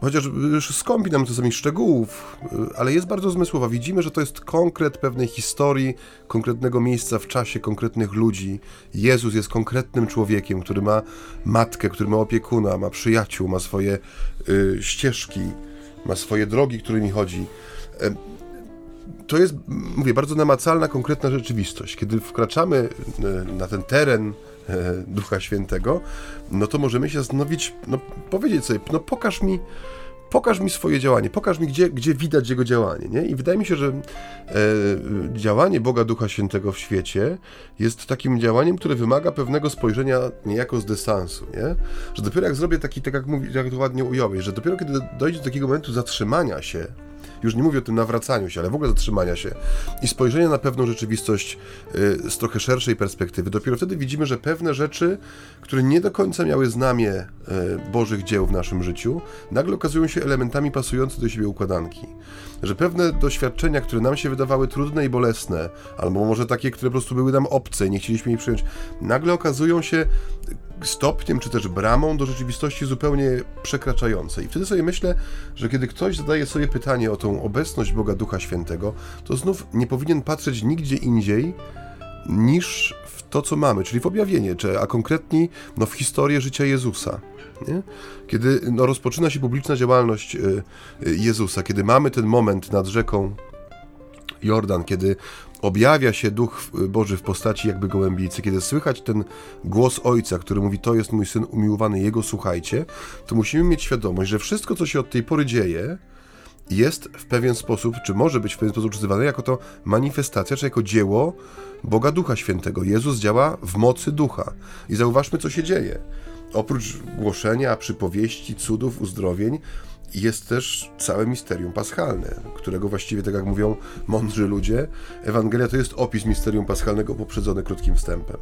Chociaż skąpi nam czasami szczegółów, e, ale jest bardzo zmysłowa. Widzimy, że to jest konkret pewnej historii, konkretnego miejsca w czasie, konkretnych ludzi. Jezus jest konkretnym człowiekiem, który ma matkę, który ma opiekuna, ma przyjaciół, ma swoje y, ścieżki, ma swoje drogi, którymi chodzi to jest, mówię, bardzo namacalna, konkretna rzeczywistość. Kiedy wkraczamy e, na ten teren Ducha Świętego, no to możemy się zastanowić, no powiedzieć sobie, no pokaż mi, pokaż mi swoje działanie, pokaż mi, gdzie, gdzie widać Jego działanie, nie? I wydaje mi się, że e, działanie Boga Ducha Świętego w świecie jest takim działaniem, które wymaga pewnego spojrzenia niejako z dystansu, nie? Że dopiero jak zrobię taki, tak jak, mówi, jak to ładnie ująłeś, że dopiero kiedy dojdzie do takiego momentu zatrzymania się, już nie mówię o tym nawracaniu się, ale w ogóle zatrzymania się i spojrzenia na pewną rzeczywistość y, z trochę szerszej perspektywy. Dopiero wtedy widzimy, że pewne rzeczy, które nie do końca miały znamie y, Bożych dzieł w naszym życiu, nagle okazują się elementami pasujące do siebie układanki. Że pewne doświadczenia, które nam się wydawały trudne i bolesne, albo może takie, które po prostu były nam obce i nie chcieliśmy ich przyjąć, nagle okazują się stopniem czy też bramą do rzeczywistości zupełnie przekraczającej. I wtedy sobie myślę, że kiedy ktoś zadaje sobie pytanie o tą obecność Boga Ducha Świętego, to znów nie powinien patrzeć nigdzie indziej niż w to, co mamy, czyli w objawienie, czy, a konkretniej no, w historię życia Jezusa. Nie? Kiedy no, rozpoczyna się publiczna działalność y, y, Jezusa, kiedy mamy ten moment nad rzeką Jordan, kiedy objawia się Duch Boży w postaci jakby gołębicy, kiedy słychać ten głos Ojca, który mówi, to jest mój Syn umiłowany, Jego słuchajcie, to musimy mieć świadomość, że wszystko, co się od tej pory dzieje, jest w pewien sposób, czy może być w pewien sposób używane jako to manifestacja, czy jako dzieło Boga Ducha Świętego. Jezus działa w mocy Ducha. I zauważmy, co się dzieje. Oprócz głoszenia, przypowieści, cudów, uzdrowień, jest też całe misterium paschalne, którego właściwie, tak jak mówią mądrzy ludzie, Ewangelia to jest opis misterium paschalnego poprzedzony krótkim wstępem.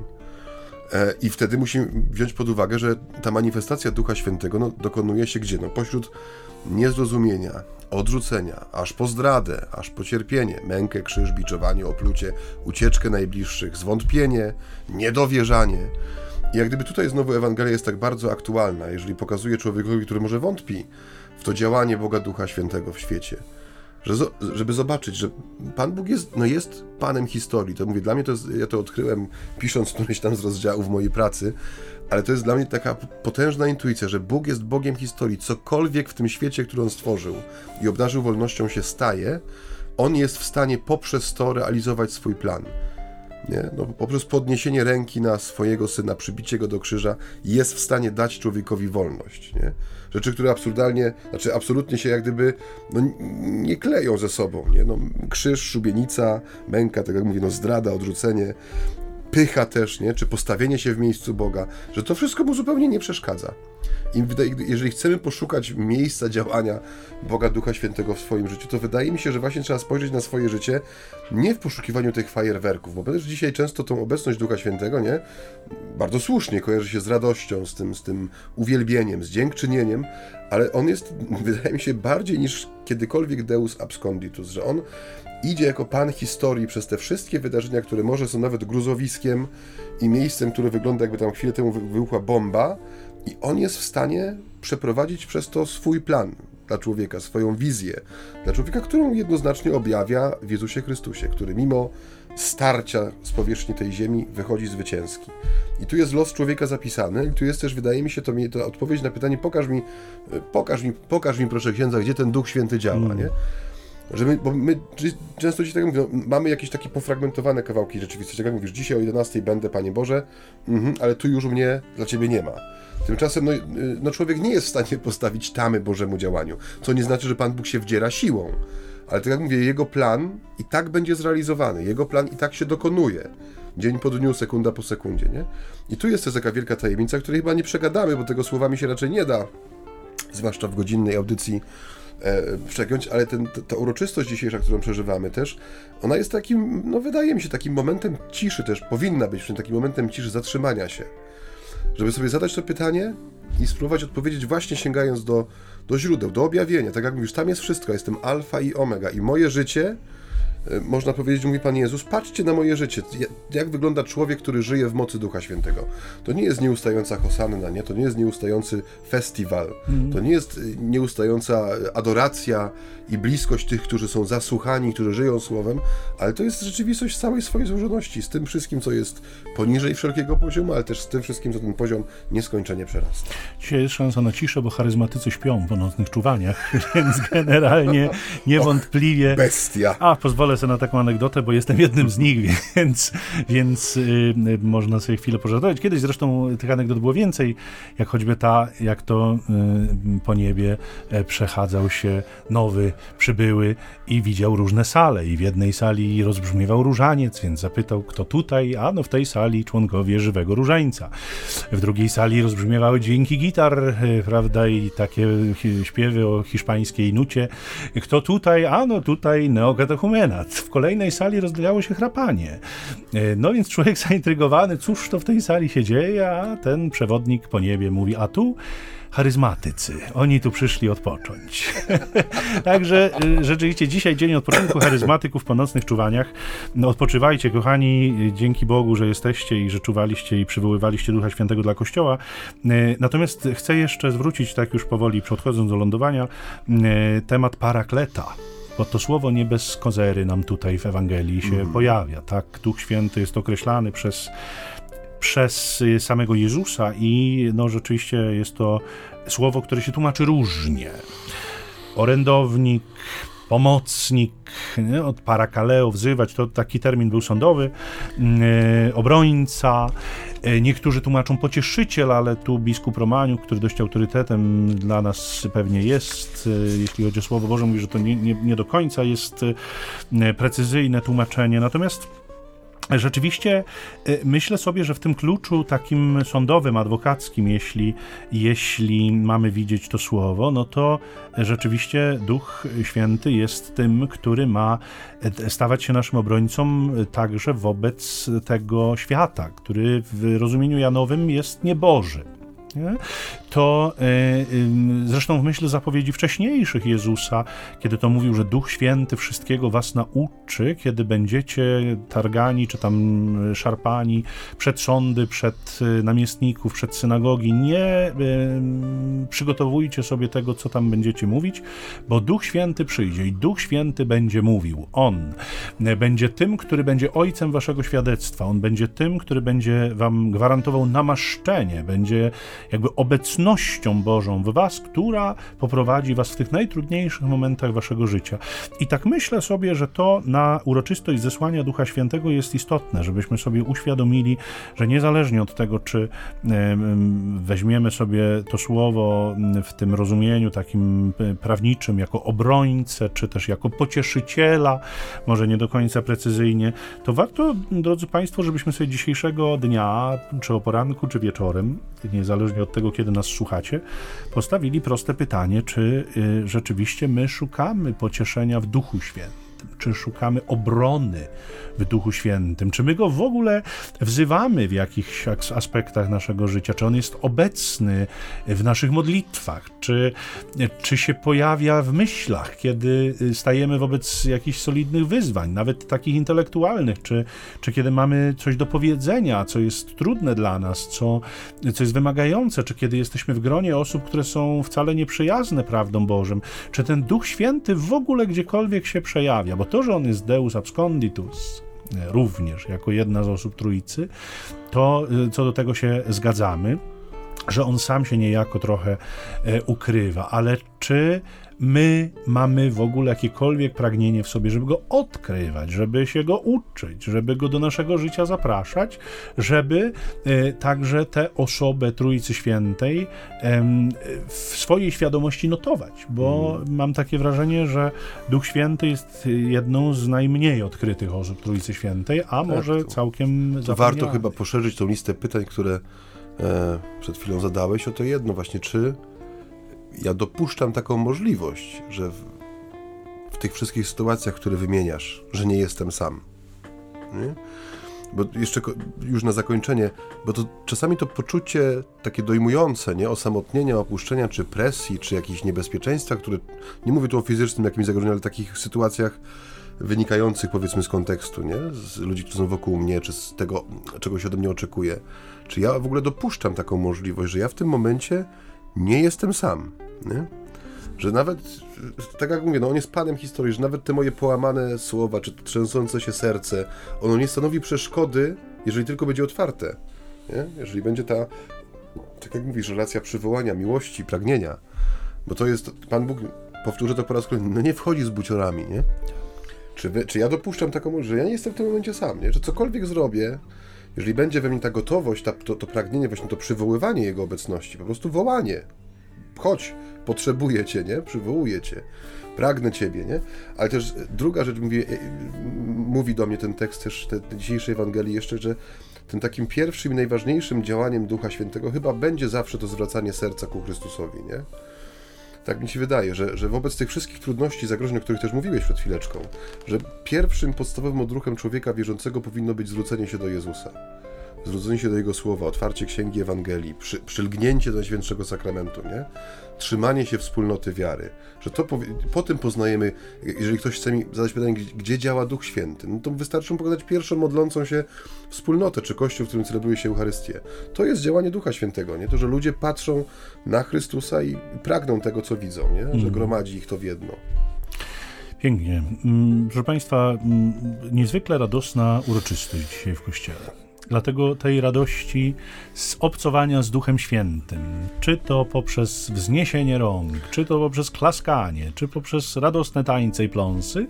E, I wtedy musimy wziąć pod uwagę, że ta manifestacja Ducha Świętego no, dokonuje się gdzie? No, pośród niezrozumienia, odrzucenia, aż po zdradę, aż po cierpienie, mękę, krzyż, biczowanie, oplucie, ucieczkę najbliższych, zwątpienie, niedowierzanie. I jak gdyby tutaj znowu Ewangelia jest tak bardzo aktualna, jeżeli pokazuje człowiekowi, który może wątpi to działanie Boga Ducha Świętego w świecie, że, żeby zobaczyć, że Pan Bóg jest, no jest Panem historii. To mówię, dla mnie to jest, ja to odkryłem pisząc któryś tam z rozdziałów mojej pracy, ale to jest dla mnie taka potężna intuicja, że Bóg jest Bogiem historii. Cokolwiek w tym świecie, który On stworzył i obdarzył wolnością się staje, On jest w stanie poprzez to realizować swój plan. Nie? No, poprzez podniesienie ręki na swojego syna, przybicie go do krzyża, jest w stanie dać człowiekowi wolność. Nie? Rzeczy, które absurdalnie, znaczy absolutnie się jak gdyby no, nie kleją ze sobą. Nie? No, krzyż, szubienica, męka, tak jak mówię, no, zdrada, odrzucenie, pycha też, nie? czy postawienie się w miejscu Boga, że to wszystko mu zupełnie nie przeszkadza. I jeżeli chcemy poszukać miejsca działania Boga Ducha Świętego w swoim życiu, to wydaje mi się, że właśnie trzeba spojrzeć na swoje życie nie w poszukiwaniu tych fajerwerków, bo też dzisiaj często tą obecność Ducha Świętego, nie? Bardzo słusznie kojarzy się z radością, z tym, z tym uwielbieniem, z dziękczynieniem, ale on jest, wydaje mi się, bardziej niż kiedykolwiek Deus absconditus, że on idzie jako pan historii przez te wszystkie wydarzenia, które może są nawet gruzowiskiem i miejscem, które wygląda jakby tam chwilę temu wybuchła bomba, i on jest w stanie przeprowadzić przez to swój plan dla człowieka, swoją wizję dla człowieka, którą jednoznacznie objawia w Jezusie Chrystusie, który mimo starcia z powierzchni tej ziemi wychodzi zwycięski. I tu jest los człowieka zapisany, i tu jest też, wydaje mi się, to, mi, to odpowiedź na pytanie, pokaż mi, pokaż mi, pokaż mi proszę księdza, gdzie ten Duch Święty działa, mm. nie? Że my, bo my często dziś tak mówimy, no, mamy jakieś takie pofragmentowane kawałki rzeczywistości. Jak mówisz, dzisiaj o 11 będę, Panie Boże, mhm, ale tu już mnie dla Ciebie nie ma. Tymczasem no, y, no, człowiek nie jest w stanie postawić tamy Bożemu działaniu, co nie znaczy, że Pan Bóg się wdziera siłą. Ale tak jak mówię, jego plan i tak będzie zrealizowany, jego plan i tak się dokonuje. Dzień po dniu, sekunda po sekundzie, nie? I tu jest też taka wielka tajemnica, której chyba nie przegadamy, bo tego słowami się raczej nie da, zwłaszcza w godzinnej audycji e, przegiąć, ale ten, ta uroczystość dzisiejsza, którą przeżywamy też, ona jest takim, no wydaje mi się, takim momentem ciszy też, powinna być takim momentem ciszy, zatrzymania się żeby sobie zadać to pytanie i spróbować odpowiedzieć właśnie sięgając do, do źródeł, do objawienia. Tak jak mówisz, tam jest wszystko, jestem alfa i omega i moje życie E, można powiedzieć, mówi Pan Jezus, patrzcie na moje życie, jak wygląda człowiek, który żyje w mocy Ducha Świętego. To nie jest nieustająca hosanna, nie? to nie jest nieustający festiwal, mm. to nie jest e, nieustająca adoracja i bliskość tych, którzy są zasłuchani, którzy żyją Słowem, ale to jest rzeczywistość całej swojej złożoności, z tym wszystkim, co jest poniżej wszelkiego poziomu, ale też z tym wszystkim, co ten poziom nieskończenie przerasta. Dzisiaj jest szansa na ciszę, bo charyzmatycy śpią po nocnych czuwaniach, więc generalnie niewątpliwie... Och, bestia! A, pozwolę sobie na taką anegdotę, bo jestem jednym z nich, więc, więc yy, można sobie chwilę pożartować. Kiedyś zresztą tych anegdot było więcej, jak choćby ta, jak to yy, po niebie e, przechadzał się nowy przybyły i widział różne sale i w jednej sali rozbrzmiewał różaniec, więc zapytał, kto tutaj, a no w tej sali członkowie żywego różańca. W drugiej sali rozbrzmiewały dźwięki gitar, e, prawda, i takie śpiewy o hiszpańskiej nucie. Kto tutaj, a no tutaj neokatechumena, w kolejnej sali rozlegało się chrapanie. E, no więc człowiek zaintrygowany, cóż to w tej sali się dzieje, a ten przewodnik po niebie mówi, a tu charyzmatycy. Oni tu przyszli odpocząć. Także e, rzeczywiście dzisiaj dzień odpoczynku charyzmatyków po nocnych czuwaniach. No, odpoczywajcie, kochani, dzięki Bogu, że jesteście i że czuwaliście i przywoływaliście Ducha Świętego dla Kościoła. E, natomiast chcę jeszcze zwrócić, tak już powoli przechodząc do lądowania, temat parakleta bo to słowo nie bez kozery nam tutaj w Ewangelii się mm. pojawia. Tak, Duch Święty jest określany przez, przez samego Jezusa i no rzeczywiście jest to słowo, które się tłumaczy różnie. Orędownik, pomocnik, nie? od parakaleo wzywać, to taki termin był sądowy, yy, obrońca, yy, niektórzy tłumaczą pocieszyciel, ale tu biskup Romaniuk, który dość autorytetem dla nas pewnie jest, yy, jeśli chodzi o Słowo Boże, mówi, że to nie, nie, nie do końca jest precyzyjne tłumaczenie, natomiast Rzeczywiście y, myślę sobie, że w tym kluczu takim sądowym, adwokackim, jeśli, jeśli mamy widzieć to słowo, no to rzeczywiście Duch Święty jest tym, który ma stawać się naszym obrońcą także wobec tego świata, który w rozumieniu Janowym jest nieboży nie? To e, zresztą w myśl zapowiedzi wcześniejszych Jezusa, kiedy to mówił, że Duch Święty wszystkiego was nauczy, kiedy będziecie targani czy tam szarpani przed sądy, przed e, namiestników, przed synagogi, nie przygotowujcie sobie tego, co tam będziecie mówić, bo Duch Święty przyjdzie i Duch Święty będzie mówił. On e, będzie tym, który będzie ojcem waszego świadectwa. On będzie tym, który będzie wam gwarantował namaszczenie, będzie jakby obecnością Bożą w was, która poprowadzi was w tych najtrudniejszych momentach waszego życia. I tak myślę sobie, że to na uroczystość zesłania Ducha Świętego jest istotne, żebyśmy sobie uświadomili, że niezależnie od tego, czy weźmiemy sobie to słowo w tym rozumieniu takim e, prawniczym jako obrońcę, czy też jako pocieszyciela, może nie do końca precyzyjnie, to warto, drodzy Państwo, żebyśmy sobie dzisiejszego dnia, czy o poranku, czy wieczorem, niezależnie zależnie od tego, kiedy nas słuchacie, postawili proste pytanie, czy y, rzeczywiście my szukamy pocieszenia w Duchu Świętym czy szukamy obrony w Duchu Świętym, czy my go w ogóle wzywamy w jakichś aspektach naszego życia, czy on jest obecny w naszych modlitwach, czy, czy się pojawia w myślach, kiedy stajemy wobec jakichś solidnych wyzwań, nawet takich intelektualnych, czy, czy kiedy mamy coś do powiedzenia, co jest trudne dla nas, co, co jest wymagające, czy kiedy jesteśmy w gronie osób, które są wcale nieprzyjazne prawdom Bożym, czy ten Duch Święty w ogóle gdziekolwiek się przejawia? Bo to, że on jest Deus absconditus, e, również jako jedna z osób Trójcy, to e, co do tego się zgadzamy, że on sam się niejako trochę e, ukrywa, ale czy my mamy w ogóle jakiekolwiek pragnienie w sobie, żeby go odkrywać, żeby się go uczyć, żeby go do naszego życia zapraszać, żeby e, także tę osobę Trójcy Świętej w swojej świadomości notować, bo hmm. mam takie wrażenie, że Duch Święty jest jedną z najmniej odkrytych osób Trójcy Świętej, a tak, może to, całkiem to Warto chyba poszerzyć tą listę pytań, które e, przed chwilą zadałeś o to jedno właśnie, czy ja dopuszczam taką możliwość, że w, w, tych wszystkich sytuacjach, które wymieniasz, że nie jestem sam. Nie? Bo jeszcze już na zakończenie, bo to czasami to poczucie takie dojmujące, nie? Osamotnienia, opuszczenia, czy presji, czy jakichś niebezpieczeństwa, które, nie mówię tu o fizycznym jakimś zagrożeniu, ale takich sytuacjach wynikających powiedzmy z kontekstu, nie? Z ludzi, którzy są wokół mnie, czy z tego, czego się ode mnie oczekuje. Czy ja w ogóle dopuszczam taką możliwość, że ja w tym momencie nie jestem sam. Nie? Że nawet, tak jak mówię, no on jest panem historii, że nawet te moje połamane słowa, czy trzęsące się serce, ono nie stanowi przeszkody, jeżeli tylko będzie otwarte. Nie? Jeżeli będzie ta, tak jak mówisz, relacja przywołania, miłości, pragnienia. Bo to jest, Pan Bóg, powtórzę to po raz kolejny, no nie wchodzi z buciorami, nie? Czy, wy, czy ja dopuszczam taką, że ja nie jestem w tym momencie sam, nie? Że cokolwiek zrobię, jeżeli będzie we mnie ta gotowość, ta, to, to pragnienie, właśnie to przywoływanie Jego obecności, po prostu wołanie, chodź, potrzebuję Cię, nie? Przywołuję Cię, pragnę Ciebie, nie? Ale też druga rzecz, mówi, e, mówi do mnie ten tekst też tej dzisiejszej Ewangelii jeszcze, że tym takim pierwszym i najważniejszym działaniem Ducha Świętego chyba będzie zawsze to zwracanie serca ku Chrystusowi, nie? Tak mi się wydaje, że, że wobec tych wszystkich trudności, zagrożeń, o których też mówiłeś przed chwileczką, że pierwszym podstawowym odruchem człowieka wierzącego powinno być zwrócenie się do Jezusa zwrócenie się do Jego Słowa, otwarcie Księgi Ewangelii, przy, przylgnięcie do Najświętszego Sakramentu, nie? trzymanie się wspólnoty wiary, że to po, po, tym poznajemy, jeżeli ktoś chce mi zadać pytanie, gdzie, gdzie działa Duch Święty, no to wystarczy mu pokazać pierwszą modlącą się wspólnotę, czy kościół, w którym celebruje się Eucharystię. To jest działanie Ducha Świętego, nie? To, że ludzie patrzą na Chrystusa i pragną tego, co widzą, nie? Że mhm. gromadzi ich to w jedno. Pięknie. Mm, proszę Państwa, mm, niezwykle radosna uroczystość dzisiaj w Kościele. Dlatego tej radości z obcowania z Duchem Świętym, czy to poprzez wzniesienie rąk, czy to poprzez klaskanie, czy poprzez radosne tańce i pląsy,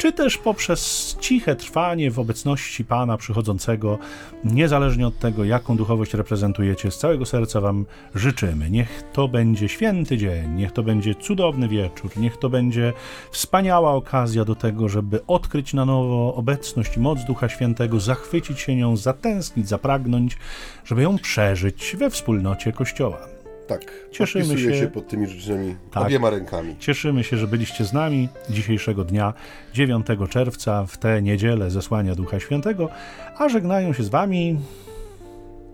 czy też poprzez ciche trwanie w obecności Pana przychodzącego, niezależnie od tego, jaką duchowość reprezentujecie, z całego serca Wam życzymy. Niech to będzie święty dzień, niech to będzie cudowny wieczór, niech to będzie wspaniała okazja do tego, żeby odkryć na nowo obecność i moc Ducha Świętego, zachwycić się nią, zatęsknić, zapragnąć, żeby ją przeżyć we wspólnocie Kościoła. Tak, cieszymy się, się pod tymi życzeniami tak, obiema rękami. Cieszymy się, że byliście z nami dzisiejszego dnia, 9 czerwca, w tę niedzielę zesłania Ducha Świętego, a żegnają się z wami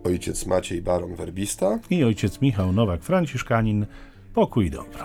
ojciec Maciej Baron Werbista i ojciec Michał Nowak Franciszkanin. Pokój dobro.